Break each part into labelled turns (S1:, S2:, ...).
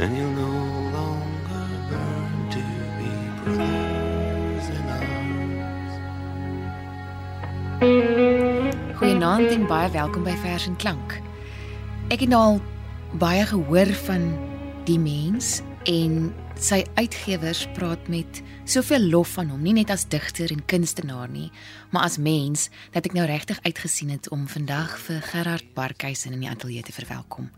S1: and you'll no longer burn to be brothers in arms.
S2: Goeienaand en baie welkom by Vers en Klank. Ek het nou al baie gehoor van die mens en sy uitgewers praat met soveel lof van hom, nie net as digter en kunstenaar nie, maar as mens dat ek nou regtig uitgesien het om vandag vir Gerard Barkhuizen in die ateljee te verwelkom.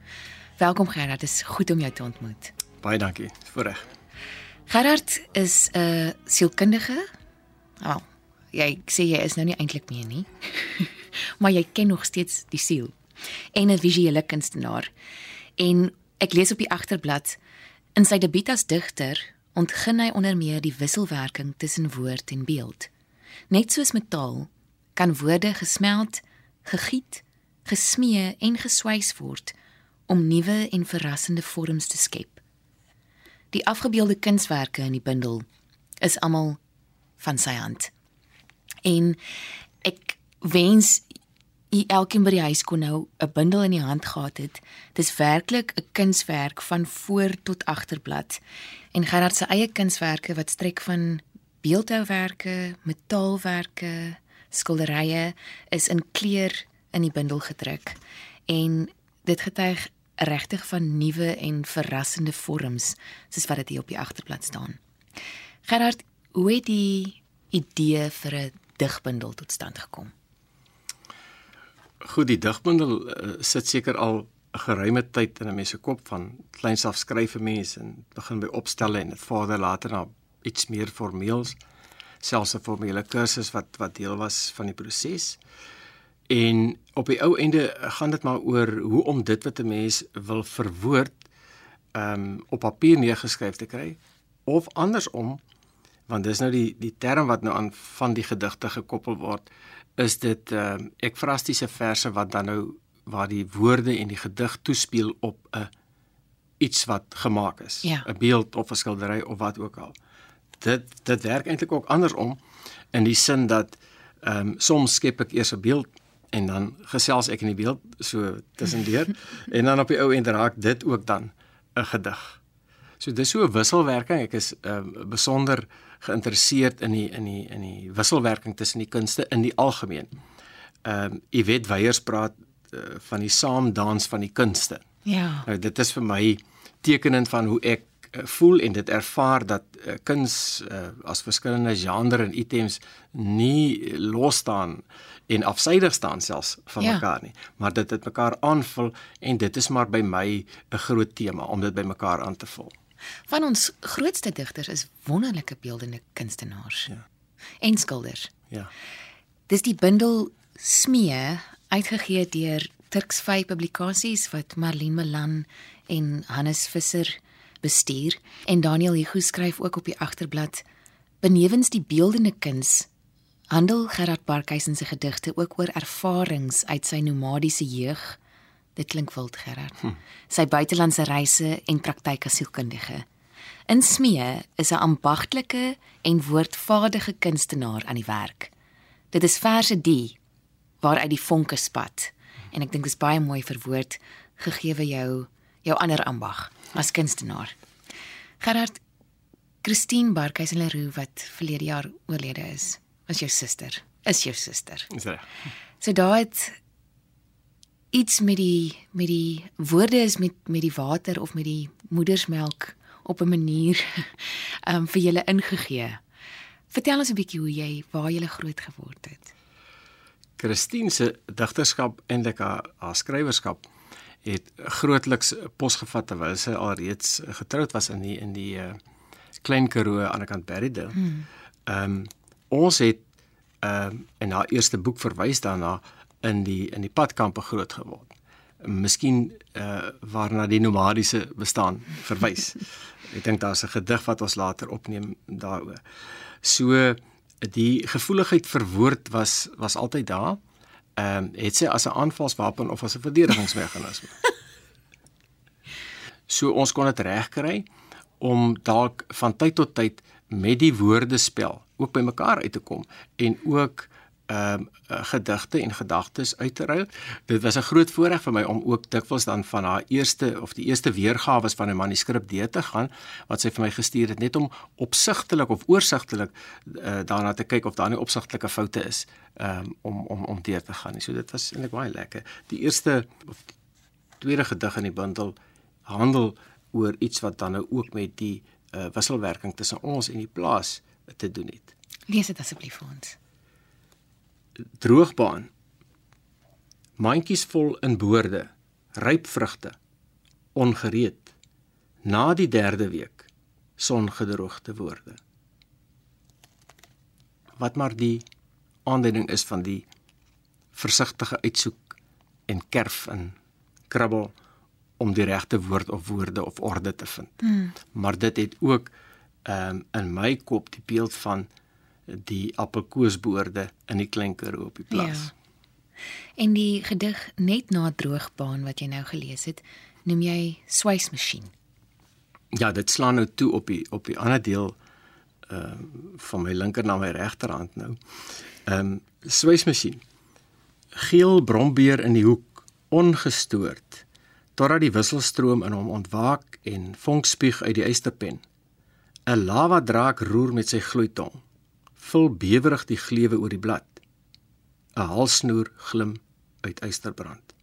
S2: Welkom Gerard, dit is goed om jou te ontmoet.
S3: Baie dankie. Voorreg.
S2: Gerard is 'n sielkundige. Wel, jy sê jy is nou nie eintlik meer nie. maar jy ken nog steeds die siel. En 'n visuele kunstenaar. En ek lees op die agterblad in sy debuut as digter ontgin hy onder meer die wisselwerking tussen woord en beeld. Net soos metaal kan woorde gesmeld, gegiet, gesmee en geswys word om nuwe en verrassende vorms te skep. Die afgebeelde kunswerke in die bundel is almal van sy hand. En ek wens u elkeen by die huis kon nou 'n bundel in die hand gehad het. Dis werklik 'n kunswerk van voor tot agterblad. En Gerard se eie kunswerke wat strek van beeldhouwerke, metaalwerke, skilderye is in kleur in die bundel gedruk. En dit getuig regtig van nuwe en verrassende vorms soos wat dit hier op die agterblad staan. Gerard, hoe het die idee vir 'n digbundel tot stand gekom?
S3: Goed, die digbundel uh, sit seker al 'n geruime tyd in 'n mens se kop van kleins af skryf 'n mens en begin by opstelle en dit vorder later na iets meer formeels, selfs 'n formele kursus wat wat deel was van die proses. En op die ou einde gaan dit maar oor hoe om dit wat 'n mens wil verwoord um op papier neergeskryf te kry of andersom want dis nou die die term wat nou aan van die gedigte gekoppel word is dit ehm uh, ekfrastiese verse wat dan nou waar die woorde en die gedig toespeel op 'n iets wat gemaak is, 'n
S2: Ja.
S3: beeld of 'n skildery of wat ook al. Dit dit werk eintlik ook andersom in die sin dat ehm um, soms skep ek eers 'n beeld en dan gesels ek in die beeld so tussendeur en dan op die ou end raak dit ook dan 'n gedig. So dis so 'n wisselwerking. Ek is ehm uh, besonder geïnteresseerd in die in die in die wisselwerking tussen die kunste in die algemeen. Ehm um, Yvette Weyers praat uh, van die saamdans van die kunste.
S2: Ja.
S3: Nou dit is vir my tekenend van hoe ek uh, voel en dit ervaar dat uh, kuns uh, as verskillende genre en items nie los staan en afsydig staan selfs van
S2: Ja.
S3: mekaar nie, maar dit dit mekaar aanvul en dit is maar by my 'n groot tema om dit by mekaar aan te vul.
S2: Van ons grootste digters is wonderlike beeldende kunstenaars.
S3: Ja.
S2: En skilders.
S3: Ja.
S2: Dis die bundel Smee uitgegee deur Turks Vy Publikasies wat Marlene Malan en Hannes Visser bestuur en Daniel Hugo skryf ook op die agterblad benewens die beeldende kuns handel Gerard Barkhuizen se gedigte ook oor ervarings uit sy nomadiese jeug. Dit klink wild Gerard. Hm. Sy buitelandse reise en praktyk as sielkundige. In Smee is 'n ambagtelike en woordvaardige kunstenaar aan die werk. Dit is verse die waaruit die vonke spat en ek dink dis baie mooi verwoord gegeewe jou jou ander ambag as kunstenaar. Gerard Christine Barkhuizen Leroux wat verlede jaar oorlede is, was jou suster. Is jou suster.
S3: Is reg.
S2: So daai het iets met die met die woorde is met met die water of met die moedersmelk op 'n manier um vir julle ingegee. Vertel ons 'n bietjie hoe jy waar jy groot geword het.
S3: Christine se digterskap eintlik haar, haar skrywerskap het grootliks posgevat terwyl sy alreeds getroud was in die in die uh, Klein Karoo aan die kant Berrydale. Ehm um, ons het ehm um, en haar eerste boek verwys daarna in die in die padkampe groot geword. Miskien eh uh, waarna die nomadiese bestaan verwys. Ek dink daar's 'n gedig wat ons later opneem daaroor. So die gevoeligheid vir woord was was altyd daar. Ehm um, het sy as 'n aanvalswapen of as 'n verdedigingsmeganisme. so ons kon dit regkry om dalk van tyd tot tyd met die woordespel ook by mekaar uit te kom en ook ehm um, gedigte en gedagtes uit te ruil. Dit was 'n groot voorreg vir my om ook dikwels dan van haar eerste of die eerste weergawe van 'n manuskrip deur te gaan wat sy vir my gestuur het net om opsigtelik of oorsigtelik uh, daarna te kyk of daar nie opsigtelike foute is um, om om om deur te gaan. So dit was eintlik baie lekker. Die eerste of die tweede gedig in die bundel handel oor iets wat dan nou ook met die uh, wisselwerking tussen ons en die plaas te doen het.
S2: Lees dit asseblief vir ons
S3: droogbaan. Mandjies vol in boorde, ryp vrugte, ongereed. Na die derde week songedroogte woorde. Wat maar die aanduiding is van die versigtige uitsoek en kerf en krabbel om die regte woord of woorde of orde te vind. Mm. Maar dit het ook ehm um, in my kop die beeld van die appelkoesboorde in die klein Karoo op die plaas. Ja.
S2: En die gedig net na droogbaan wat jy nou gelees het, noem jy swysmasjien.
S3: Ja, dit slaan nou toe op die op die ander deel uh van my linker na my regterhand nou. Ehm um, swysmasjien. Geel brombeer in die hoek, ongestoord totdat die wisselstroom in hom ontwaak en vonk spieg uit die eysterpen. 'n Lava draak roer met sy gloeitong vul bewerig die gleuwe oor die blad. 'n Halsnoer glim uit eysterbrand.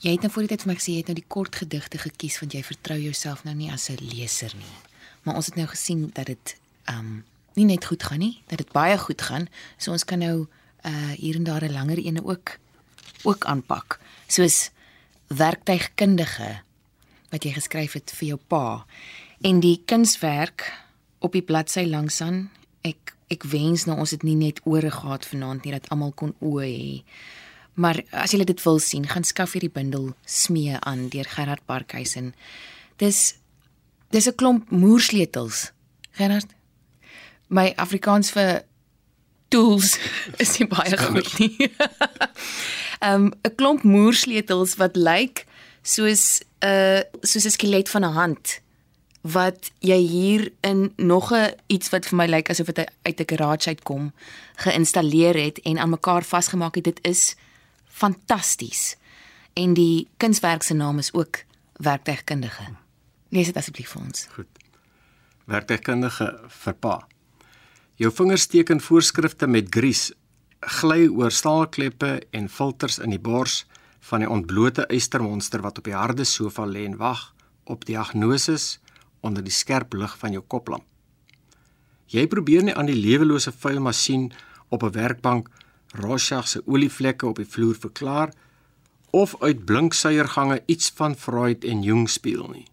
S2: Jy het nou voor die tyd vir my gesê jy het nou die kort gedigte gekies want jy vertrou jouself nou nie as 'n leser nie. Maar ons het nou gesien dat dit um nie net goed gaan nie, dat dit baie goed gaan. So ons kan nou uh hier en daar 'n langer ene ook ook aanpak. Soos werktuigkundige wat jy geskryf het vir jou pa en die kunswerk op die bladsy langs aan. Ek ek wens nou ons het nie net ore gehad vanaand nie dat almal kon oë hê. Maar as jy dit wil sien, gaan skaf hierdie bundel smee aan deur Gerard Parkhuisen. Dis dis 'n klomp moersleutels. Gerard. My Afrikaans vir tools is nie baie goed nie. Um, 'n klomp moersleutels wat lyk soos 'n uh, soos 'n skelet van 'n hand wat jy hier in nog 'n iets wat vir my lyk asof dit uit 'n garage uitkom geïnstalleer het en aan mekaar vasgemaak het. Dit is fantasties. En die kunswerk se naam is ook werktuigkundige. Lees dit asseblief vir ons.
S3: Goed. Werktuigkundige vir pa. Jou vingers teken voorskrifte met gries, gly oor staalkleppe en filters in die bors van die ontblote eystermonster wat op die harde sofa lê en wag op diagnose onder die skerp lig van jou koplamp. Jy probeer nie aan die lewelose vuil masjien op 'n werkbank Rorschach se olievlekke op die vloer verklaar of uit blinksuiergange iets van Freud en Jung speel nie.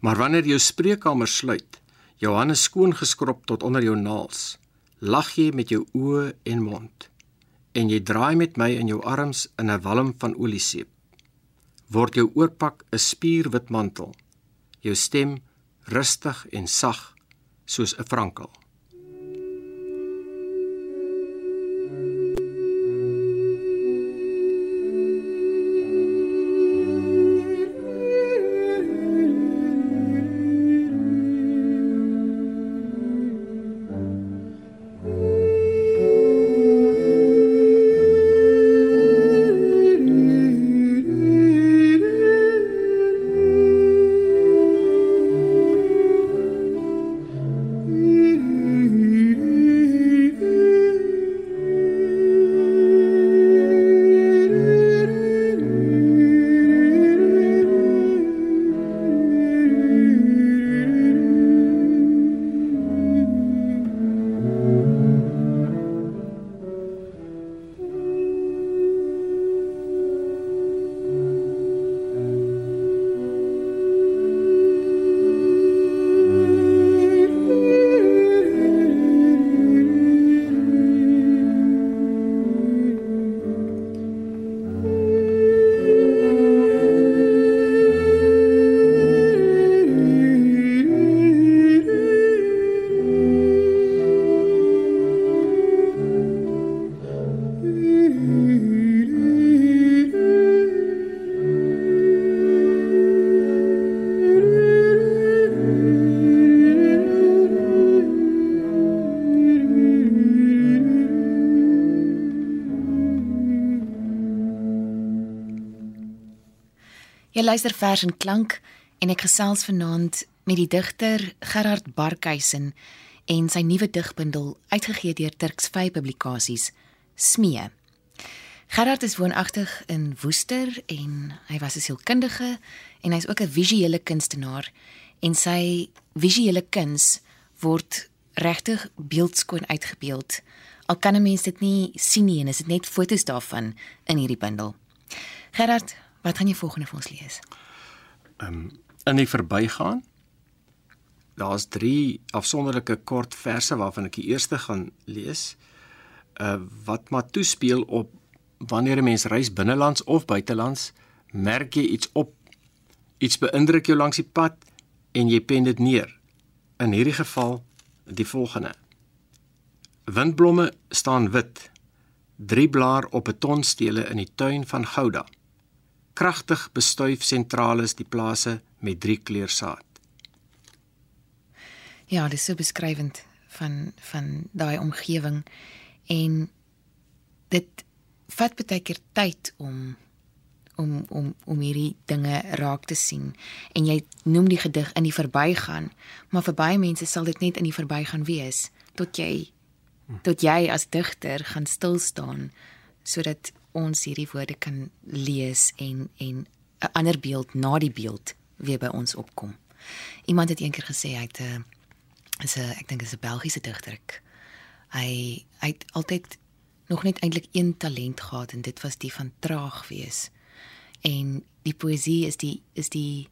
S3: Maar wanneer jou spreekkamer sluit, jou hande skoon geskrob tot onder jou naels, lag jy met jou oë en mond en jy draai met my in jou arms in 'n walm van olieseep. Word jou oorpak 'n spierwit mantel jou stem rustig en sag soos 'n frankel.
S2: Jy luister vers en klank en ek gesels vanaand met die digter Gerard Barkhuizen en sy nuwe digbundel uitgegee deur Turks Vy Publikasies Smee. Gerard is woonagtig in Woester en hy was 'n sielkundige en hy's ook 'n visuele kunstenaar en sy visuele kuns word regtig beeldskoon uitgebeeld. Al kan 'n mens dit nie sien nie en is dit net fotos daarvan in hierdie bundel. Gerard, wat gaan jy volgende vir ons lees?
S3: In die verbygaan daar's 3 afsonderlike kort verse waarvan ek die eerste gaan lees. Uh wat maar toespeel op wanneer 'n mens reis binnelands of buitelands, merk jy iets op. Iets beïndruk jou langs die pad en jy pen dit neer. In hierdie geval die volgende. Windblomme staan wit. Drie blaar op betonstele in die tuin van Gouda. Kragtig bestuif sentrales die plase met drie kleursaad.
S2: Ja, dit is so beskrywend van van daai omgewing en dit vat baie keer tyd om om om om hierdie dinge raak te sien en jy noem die gedig in die verbygaan maar vir baie mense sal dit net in die verbygaan wees tot jy tot jy as digter gaan stil staan sodat ons hierdie woorde kan lees en en 'n ander beeld na die beeld weer by ons opkom. Iemand het eendag gesê hy het 'n is 'n ek dink is 'n Belgiese digter. Hy hy het altyd nog net eintlik een talent gehad en dit was die van traag wees. En die poësie is die is die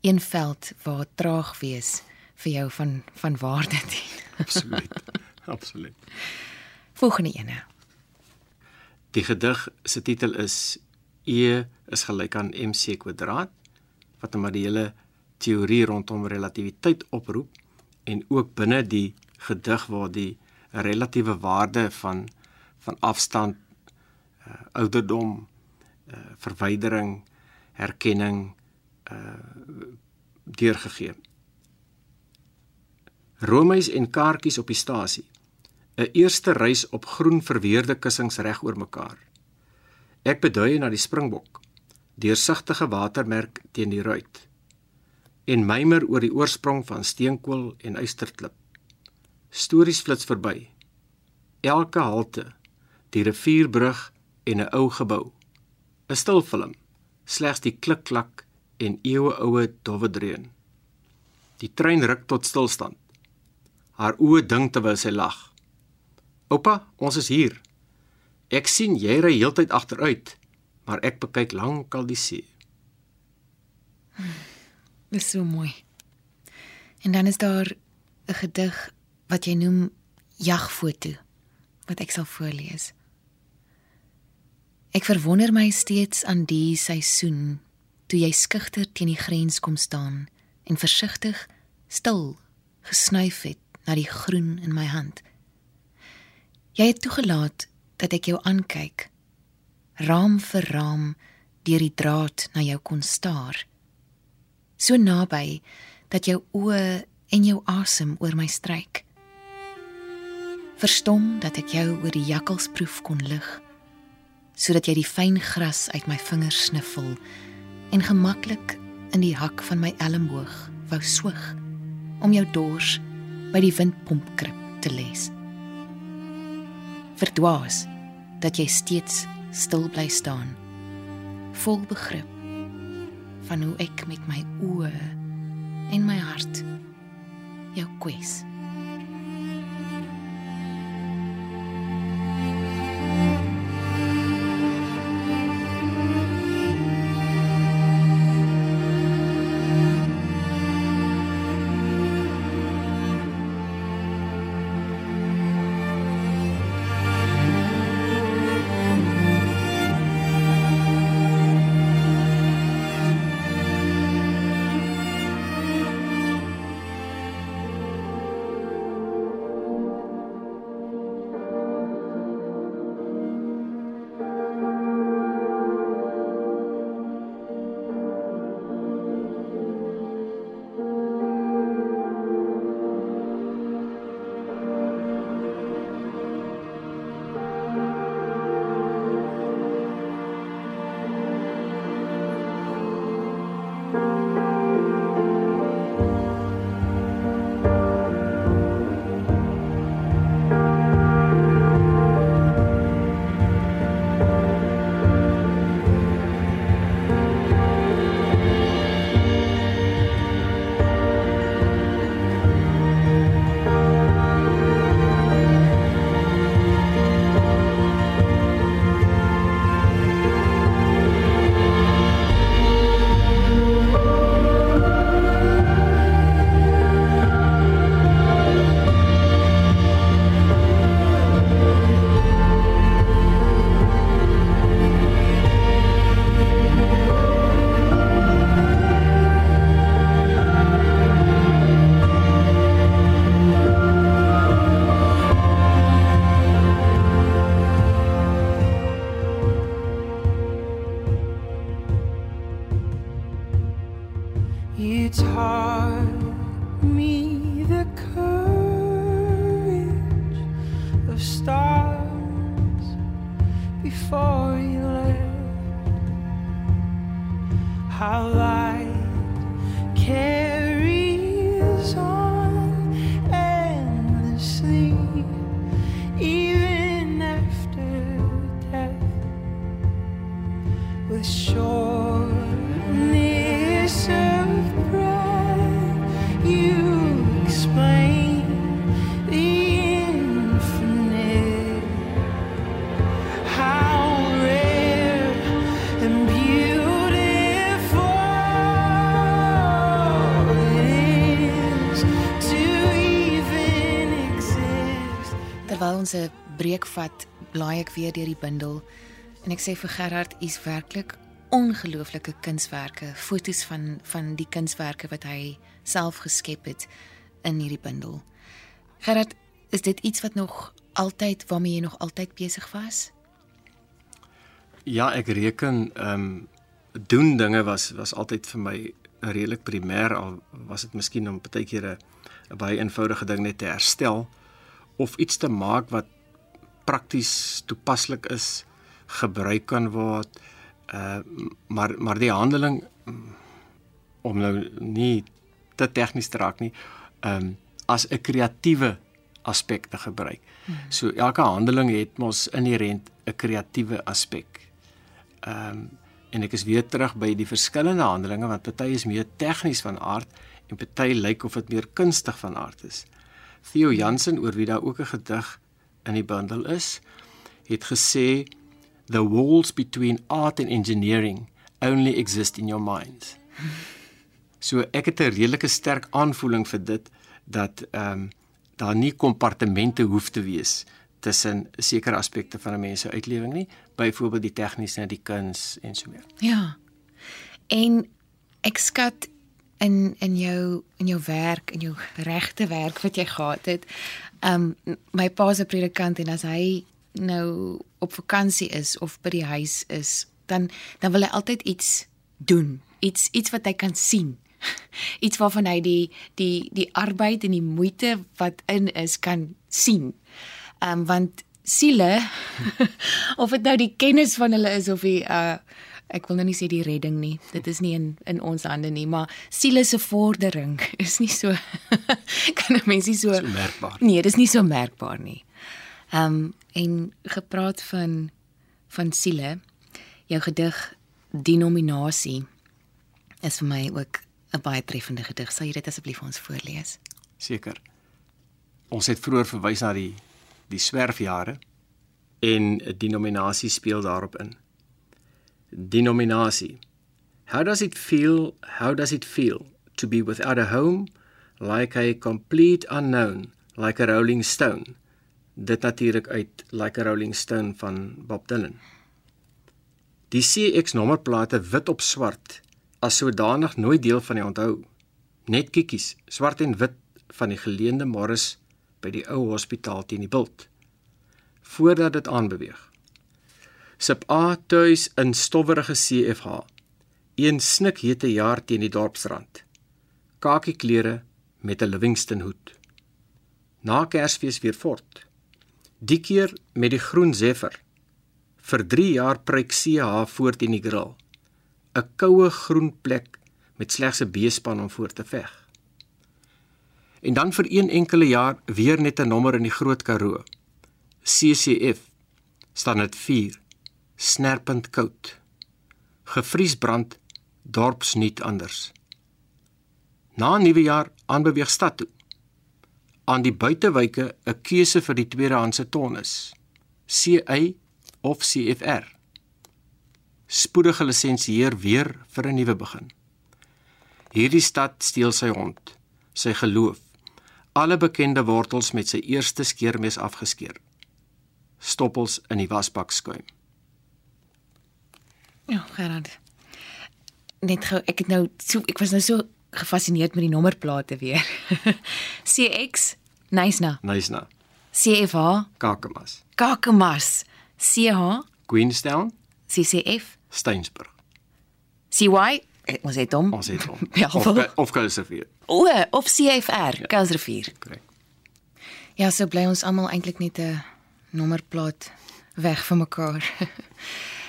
S2: een veld waar traag wees vir jou van van waarde dien.
S3: Absoluut. Absoluut.
S2: Volgende ene.
S3: Die gedig se titel is E is gelyk aan mc kwadraat wat maar die hele teorie rondom relativiteit oproep en ook binne die gedig waar die relatiewe waarde van van afstand, uh, ouderdom, uh, verwydering, herkenning uh deurgegee. Romeis en kaartjies op die stasie. 'n Eerste reis op groen verweerde kussings reg oor mekaar. Ek bedui na die springbok, deursigtige watermerk teen die ruit. En mymer oor die oorsprong van steenkool en ysterklip. Stories flits verby. Elke halte, die rivierbrug en 'n ou gebou. 'n Stil film, slegs die klikklak en eeueoue dowwe dreun. Die trein ruk tot stilstand. Haar oë dink terwyl sy lag. Oupa, ons is hier. Ek sien jy ry heeltyd agteruit, maar ek bekyk lankal die see.
S2: Dis so mooi. En dan is daar 'n gedig wat jy noem Jagfoto wat ek sal voorlees. Ek verwonder my steeds aan die seisoen toe jy skugter teen die grens kom staan en versigtig stil gesnuif het na die groen in my hand. Jy het toegelaat dat ek jou aankyk, raam vir raam deur die draad na jou kon staar. So naby dat jou oë en jou asem oor my stryk. Verstom dat ek jou oor die jakkalsproef kon lig, sodat jy die fyn gras uit my vingers sniffel en gemaklik in die hak van my elmboog wou swig om jou dors by die windpompkrib te les. Verdwaas dat jy steeds stil bly staan, vol begrip van hoe ek met my oë en my hart jou kwes. stop. Ons 'n breek vat, blaai ek weer deur die bundel en ek sê vir Gerard, u's werklik ongelooflike kunswerke, fotos van van die kunswerke wat hy self geskep het in hierdie bundel. Gerard, is dit iets wat nog altyd waarmee jy nog altyd besig was?
S3: Ja, ek reken ehm um, doen dinge was was altyd vir my redelik primêr al was dit miskien om baie keer 'n baie eenvoudige ding net te herstel of iets te maak wat prakties toepaslik is, gebruik kan word. Uh maar maar die handeling om nou nie te tegnies te raak nie, ehm um, as 'n kreatiewe aspek te gebruik. Hmm. So elke handeling het mos inherënt 'n kreatiewe aspek. Ehm um, en ek is weer terug by die verskillende handelinge want party is meer tegnies van aard en party lyk of dit meer kunstig van aard is. Theo Jansen oor wie daar ook 'n gedig in die bundel is, het gesê the walls between art and engineering only exist in your mind. So ek het 'n redelike sterk aanvoeling vir dit dat ehm um, daar nie kompartemente hoef te wees tussen sekere aspekte van 'n mens se uitlewing nie, byvoorbeeld die tegniese en die kuns en so meer.
S2: Ja. En ek skat in in jou in jou werk, in jou regte werk wat jy gehad het. Um my pa se predikant en as hy nou op vakansie is of by die huis is, dan dan wil hy altyd iets doen, iets iets wat hy kan sien. Iets waarvan hy die die die arbeid en die moeite wat in is kan sien. Um, want siele of dit nou die kennis van hulle is of die uh ek wil nou nie sê die redding nie. Dit is nie in in ons hande nie, maar siele se vordering is nie so kan 'n mens nie so,
S3: so merkbaar.
S2: Nee, dis nie so merkbaar nie. Ehm um, en gepraat van van siele, jou gedig denominasie is vir my ook 'n baie treffende gedig. Sal jy dit asseblief vir ons voorlees?
S3: Seker. Ons het vroeër verwys na die die swerfjare en 'n denominasie speel daarop in. Denominasie. How does it feel? How does it feel to be without a home, like a complete unknown, like a rolling stone? Dit natuurlik uit Like a Rolling Stone van Bob Dylan. Die CX nommerplate wit op swart as sodanig nooit deel van die onthou. Net kikkies, swart en wit van die geleende Morris by die ou hospitaal teen die bult voordat dit aanbeweeg. Sip A tuis in stowwerige CFH. Een snik hete jaar teen die dorpsrand. Kakie klere met 'n Livingston hoed. Na Kersfees weer fort. Die keer met die groen Zephyr. Vir 3 jaar pryk CH voort in die grill. 'n Koue groen plek met slegs 'n beespan om voor te veg en dan vir een enkele jaar weer net 'n nommer in die Groot Karoo. CCF staan dit 4 snerpend koud. Gevriesbrand dorpsnuut anders. Na nuwe jaar aanbeweeg stad toe. Aan die buitewyke 'n keuse vir die tweedehandse tonnes. CA of CFR. Spoedige lisensieer weer vir 'n nuwe begin. Hierdie stad steel sy hond, sy geloof alle bekende wortels met sy eerste skeermes afgeskeer. Stoppels in die wasbak skuim.
S2: Ja, Gerard. Net gou, ek het nou so ek was nou so gefassineerd met die nommerplate weer. CX, Nysna.
S3: Nysna.
S2: CFH,
S3: Kakamas.
S2: Kakamas. CH,
S3: Queenstown.
S2: CCF,
S3: Steynsburg.
S2: CY, ons het hom.
S3: Ons het hom.
S2: Bellville.
S3: of of Kuilsrivier.
S2: O, of CFR, ja. Kuilsrivier.
S3: Korrek.
S2: Ja, so bly ons almal eintlik net 'n nommerplaat weg van mekaar.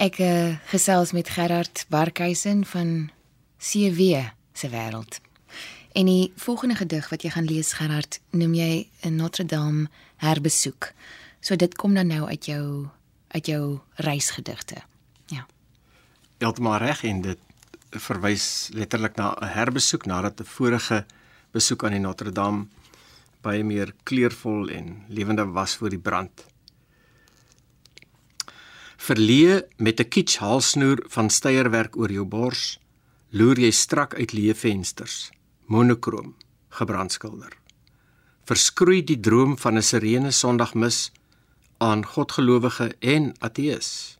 S2: Ek uh, gesels met Gerard Barkhuisen van CW se wêreld. En die volgende gedig wat jy gaan lees Gerard, noem jy 'n Notre Dame herbesoek. So dit kom dan nou uit jou uit jou reisgedigte. Ja.
S3: Heeltemal reg en dit verwys letterlik na 'n herbesoek nadat 'n vorige besoek aan die Notre Dame baie meer kleurvol en lewende was voor die brand. Verlee met 'n kitsch halsnoer van steierwerk oor jou bors, loer jy strak uit leë vensters, monokroom, gebrandskilder. verskroei die droom van 'n serene Sondagmis aan godgelowige en ateës.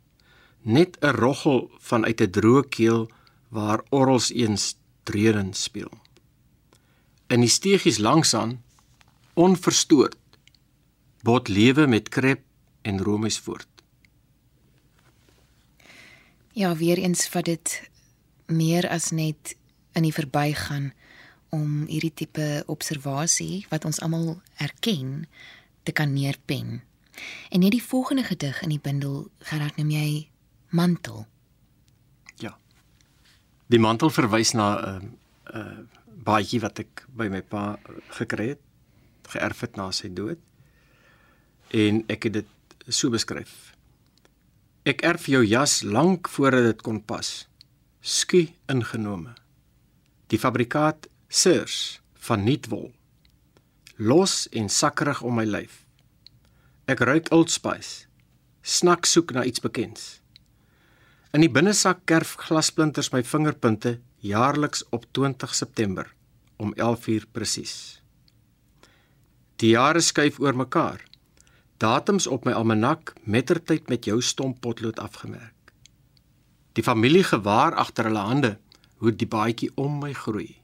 S3: Net 'n roggel vanuit 'n droë keel waar orrels eens dreurend speel. In die steegies langsaan, onverstoord, bot lewe met krep en romies voort.
S2: Ja, weer eens vat dit meer as net in die verbygaan om hierdie tipe observasie wat ons almal erken te kan neerpen. En net die volgende gedig in die bundel, Gerard, noem jy mantel.
S3: Ja. Die mantel verwys na 'n uh, 'n uh, baadjie wat ek by my pa gekry het, geërf het na sy dood. En ek het dit so beskryf. Ek erf jou jas lank voordat dit kon pas. Sku ingenome. Die fabrikaat Sirs van nuutwol. Los en sakkerig om my lyf. Ek ruik Old Spice. Snak soek na iets bekends. In die binnesak kerf glasplinters my vingerpunte jaarliks op 20 September om 11uur presies. Die jare skuif oor mekaar. Datums op my almanak mettertyd met jou stomp potlood afgemerk. Die familie gewaar agter hulle hande hoe die baadjie om my groei.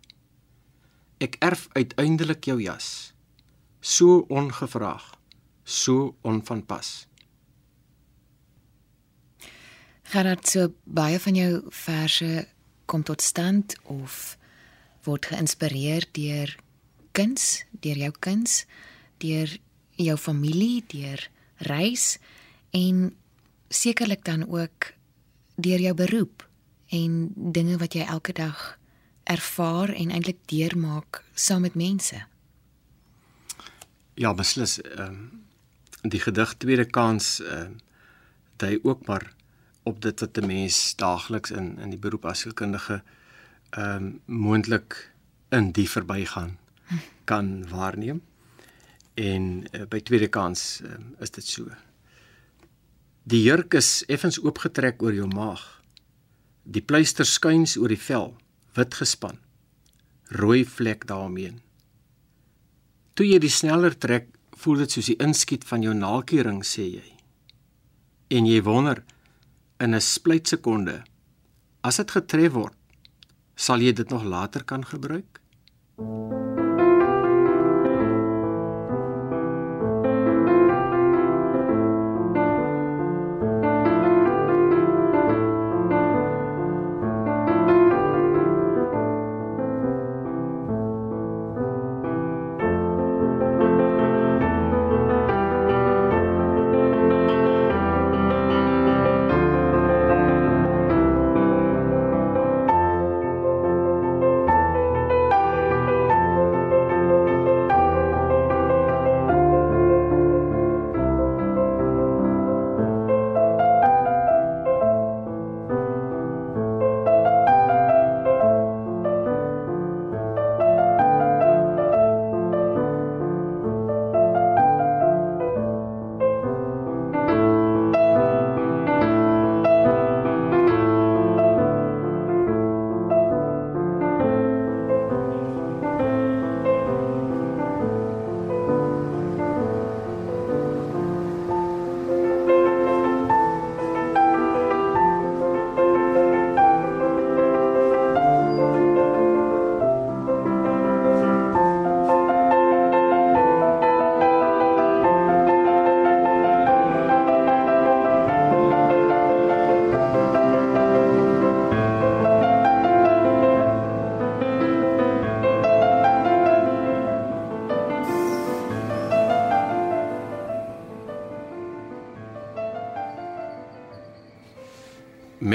S3: Ek erf uiteindelik jou jas. So ongevraag, so onvanpas.
S2: Gerard, so baie van jou verse kom tot stand of word geïnspireer deur kuns, deur jou kuns, deur jou familie, deur reis en sekerlik dan ook deur jou beroep en dinge wat jy elke dag ervaar en eintlik deurmaak saam met mense.
S3: Ja, beslis. Ehm um, die gedig Tweede Kans ehm uh, dui ook maar op dit wat 'n mens daagliks in in die beroep as sielkundige ehm um, moontlik in die verbygaan kan waarneem. En uh, by tweede kans um, is dit so. Die jurk is effens oopgetrek oor jou maag. Die pleister skuins oor die vel, wit gespan. Rooi vlek daaromheen. Toe jy die sneller trek, voel dit soos die inskiet van jou naalkiering, sê jy. En jy wonder in 'n splytsekonde. As dit getref word, sal jy dit nog later kan gebruik?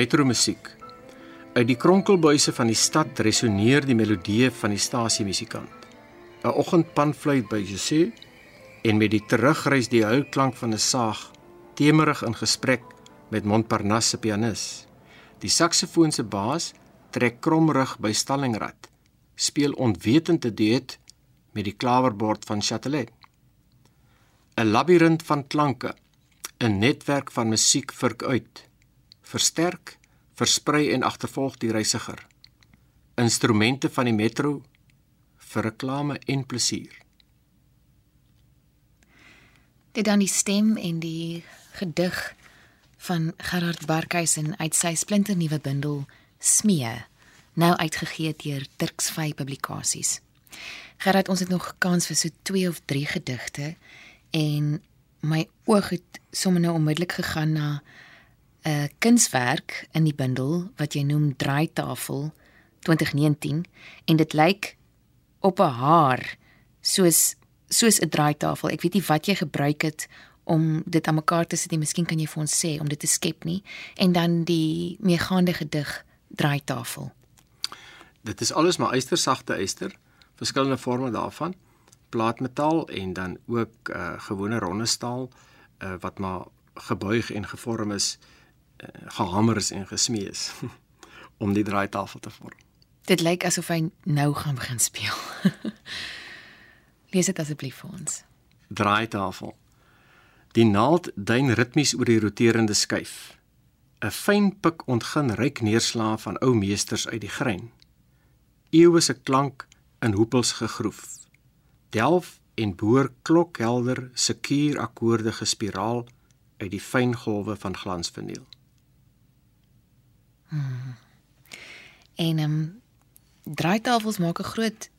S3: Metromusiek. Uit die kronkelbuise van die stad resoneer die melodieë van die stasiemusikant. 'n Oggendpanfluit by Jose en met die terugreis die huilklank van 'n saag, temerig in gesprek met Montparnasse se pianis. Die saksofoon se baas trek kromrig by stallingrad, speel ontwetend te duet met die klawerbord van Chatelet. 'n Labirint van klanke, 'n netwerk van musiek virk uit versterk, versprei en agtervolg die reisiger. Instrumente van die metro vir reklame en plesier.
S2: Dit dan die stem en die gedig van Gerard Barkhuizen uit sy splinternuwe bundel Smee, nou uitgegee deur Turksvy Publikasies. Gerard, ons het nog kans vir so 2 of 3 gedigte en my oog het sommer nou onmiddellik gegaan na 'n kunswerk in die bundel wat jy noem Draaitafel 2019 en dit lyk op 'n haar soos soos 'n draaitafel. Ek weet nie wat jy gebruik het om dit aan mekaar te sit nie. Miskien kan jy vir ons sê om dit te skep nie. En dan die meegaande gedig Draaitafel.
S3: Dit is alles maar ystersagte yster, verskillende forme daarvan, plaatmetaal en dan ook uh gewone ronde staal uh wat maar gebuig en gevorm is, uh, gehamer is en gesmee is om die draaitafel te vorm.
S2: Dit lyk asof hy nou gaan begin speel. Lees dit asseblief vir ons.
S3: Draaitafel. Die naald duin ritmies oor die roterende skyf. 'n Fyn pik ontgin ryk neerslaa van ou meesters uit die grein. Eeue se klank in hoepels gegroef. Delf en boor klokhelder sekuur akkoorde gespiraal uit die fyn golwe van glansvinyl.
S2: Hmm. En ehm um, draaitafels maak 'n groot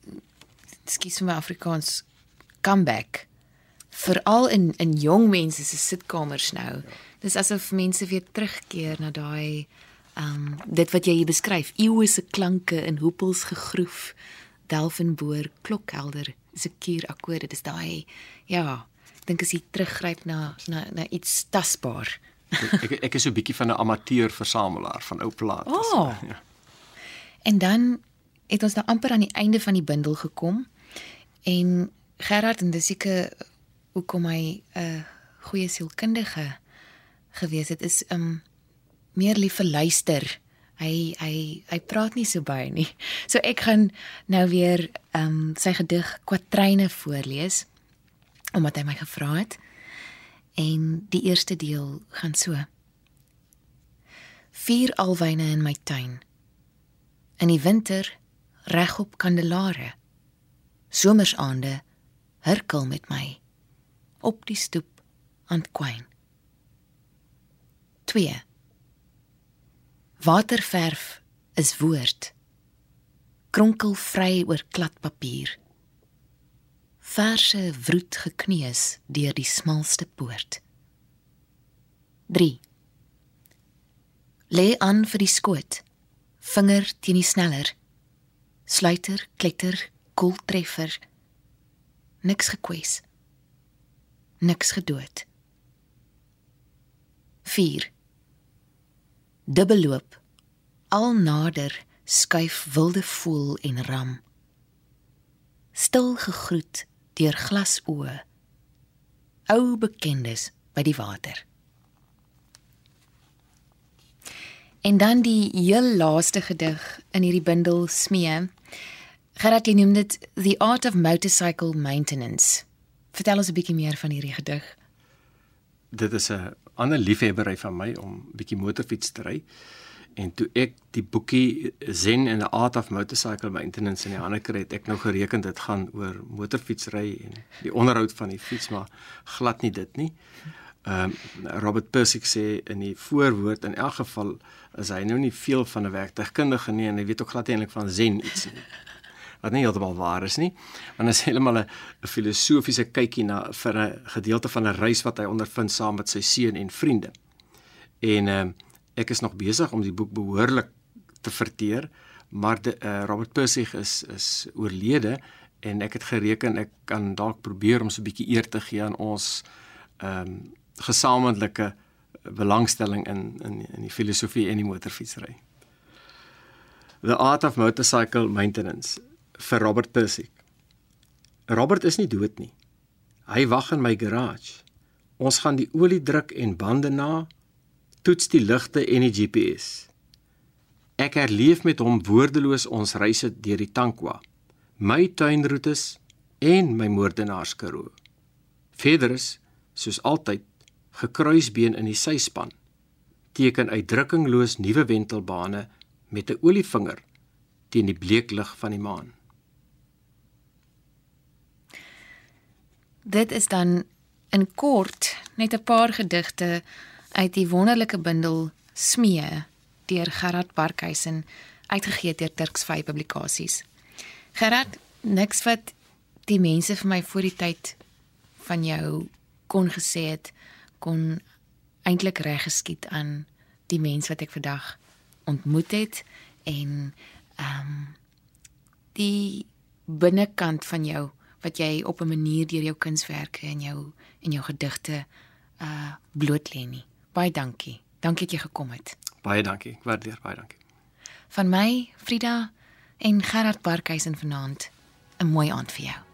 S2: skus vir my Afrikaans comeback veral in in jong mense se sitkamers nou. Dis asof mense weer terugkeer na daai ehm um, dit wat jy hier beskryf, eeue se klanke in hoepels gegroef, delfenboor, klokhelder, sekuur akkoorde. Dis daai ja, ek dink as jy teruggryp na na na iets tasbaar.
S3: Ek ek is so 'n bietjie van 'n amateur versamelaar van ou plate.
S2: Oh. Ja. En dan het ons nou amper aan die einde van die bundel gekom. En Gerard en dis seker hoekom hy 'n uh, goeie sielkundige gewees het is um meer lief vir luister. Hy hy hy praat nie so baie nie. So ek gaan nou weer um sy gedig Kwatryne voorlees omdat hy my gevra het. En die eerste deel gaan so. Vier alwyne in my tuin. In die winter regop kandelare. Somersaande hurkel met my op die stoep aan kwyn. 2. Waterverf is woord. Kronkel vry oor kladpapier. Verse wroet gekneus deur die smalste poort. 3. Lê aan vir die skoot. Vinger teen die sneller. Sluiter, kletter, koeltreffer. Niks gekwes. Niks gedood. 4. Dubbelloop. Al nader skuif wilde voel en ram. Stil gegroet deur glasoë. Ou bekendes by die water. En dan die heel laaste gedig in hierdie bundel Smee. Gerard jy noem dit The Art of Motorcycle Maintenance. Vertel ons 'n bietjie meer van hierdie gedig.
S3: Dit is 'n ander liefhebbery van my om bietjie motorfiets te ry. En toe ek die boekie Zen and the Art of Motorcycle Maintenance in die hande kry, het ek nou gereken dit gaan oor motorfietsry en die onderhoud van die fiets, maar glad nie dit nie. Ehm um, Robert Persick sê in die voorwoord in elk geval is hy nou nie veel van 'n werktuigkundige nie en hy weet ook glad eintlik van Zen iets nie. Wat nie heeltemal waar is nie, want dit is heeltemal 'n filosofiese kykie na vir 'n gedeelte van 'n reis wat hy ondervind saam met sy seun en vriende. En ehm um, ek is nog besig om die boek behoorlik te verteer, maar de, uh, Robert Persick is is oorlede en ek het gereken ek kan dalk probeer om so 'n bietjie eer te gee aan ons ehm um, gesamentlike belangstelling in in in die filosofie en die motorfietsry. The Art of Motorcycle Maintenance vir Robert Persick. Robert is nie dood nie. Hy wag in my garage. Ons gaan die olie druk en bande na, toets die ligte en die GPS. Ek herleef met hom woordeloos ons reise deur die Tankwa, my tuinroetes en my moordenaarskaroo. Verder is, soos altyd, gekruisbeen in die syspan teken uitdrukkingloos nuwe wentelbane met 'n olievinger teen die bleek lig van die maan.
S2: Dit is dan In kort net 'n paar gedigte uit die wonderlike bundel Smee deur Gerard Barkhuizen uitgegee deur Turks Vy Publikasies. Gerard, niks wat die mense vir my voor die tyd van jou kon gesê het kon eintlik reg geskied aan die mens wat ek vandag ontmoet het en ehm um, die binnekant van jou wat jy op 'n manier deur jou kunswerke en jou en jou gedigte uh bloot lê nie. Baie dankie. Dankie dat jy gekom het.
S3: Baie dankie. Ek waardeer baie dankie.
S2: Van my, Frida en Gerard Barkhuizen vanaand 'n mooi aand vir jou.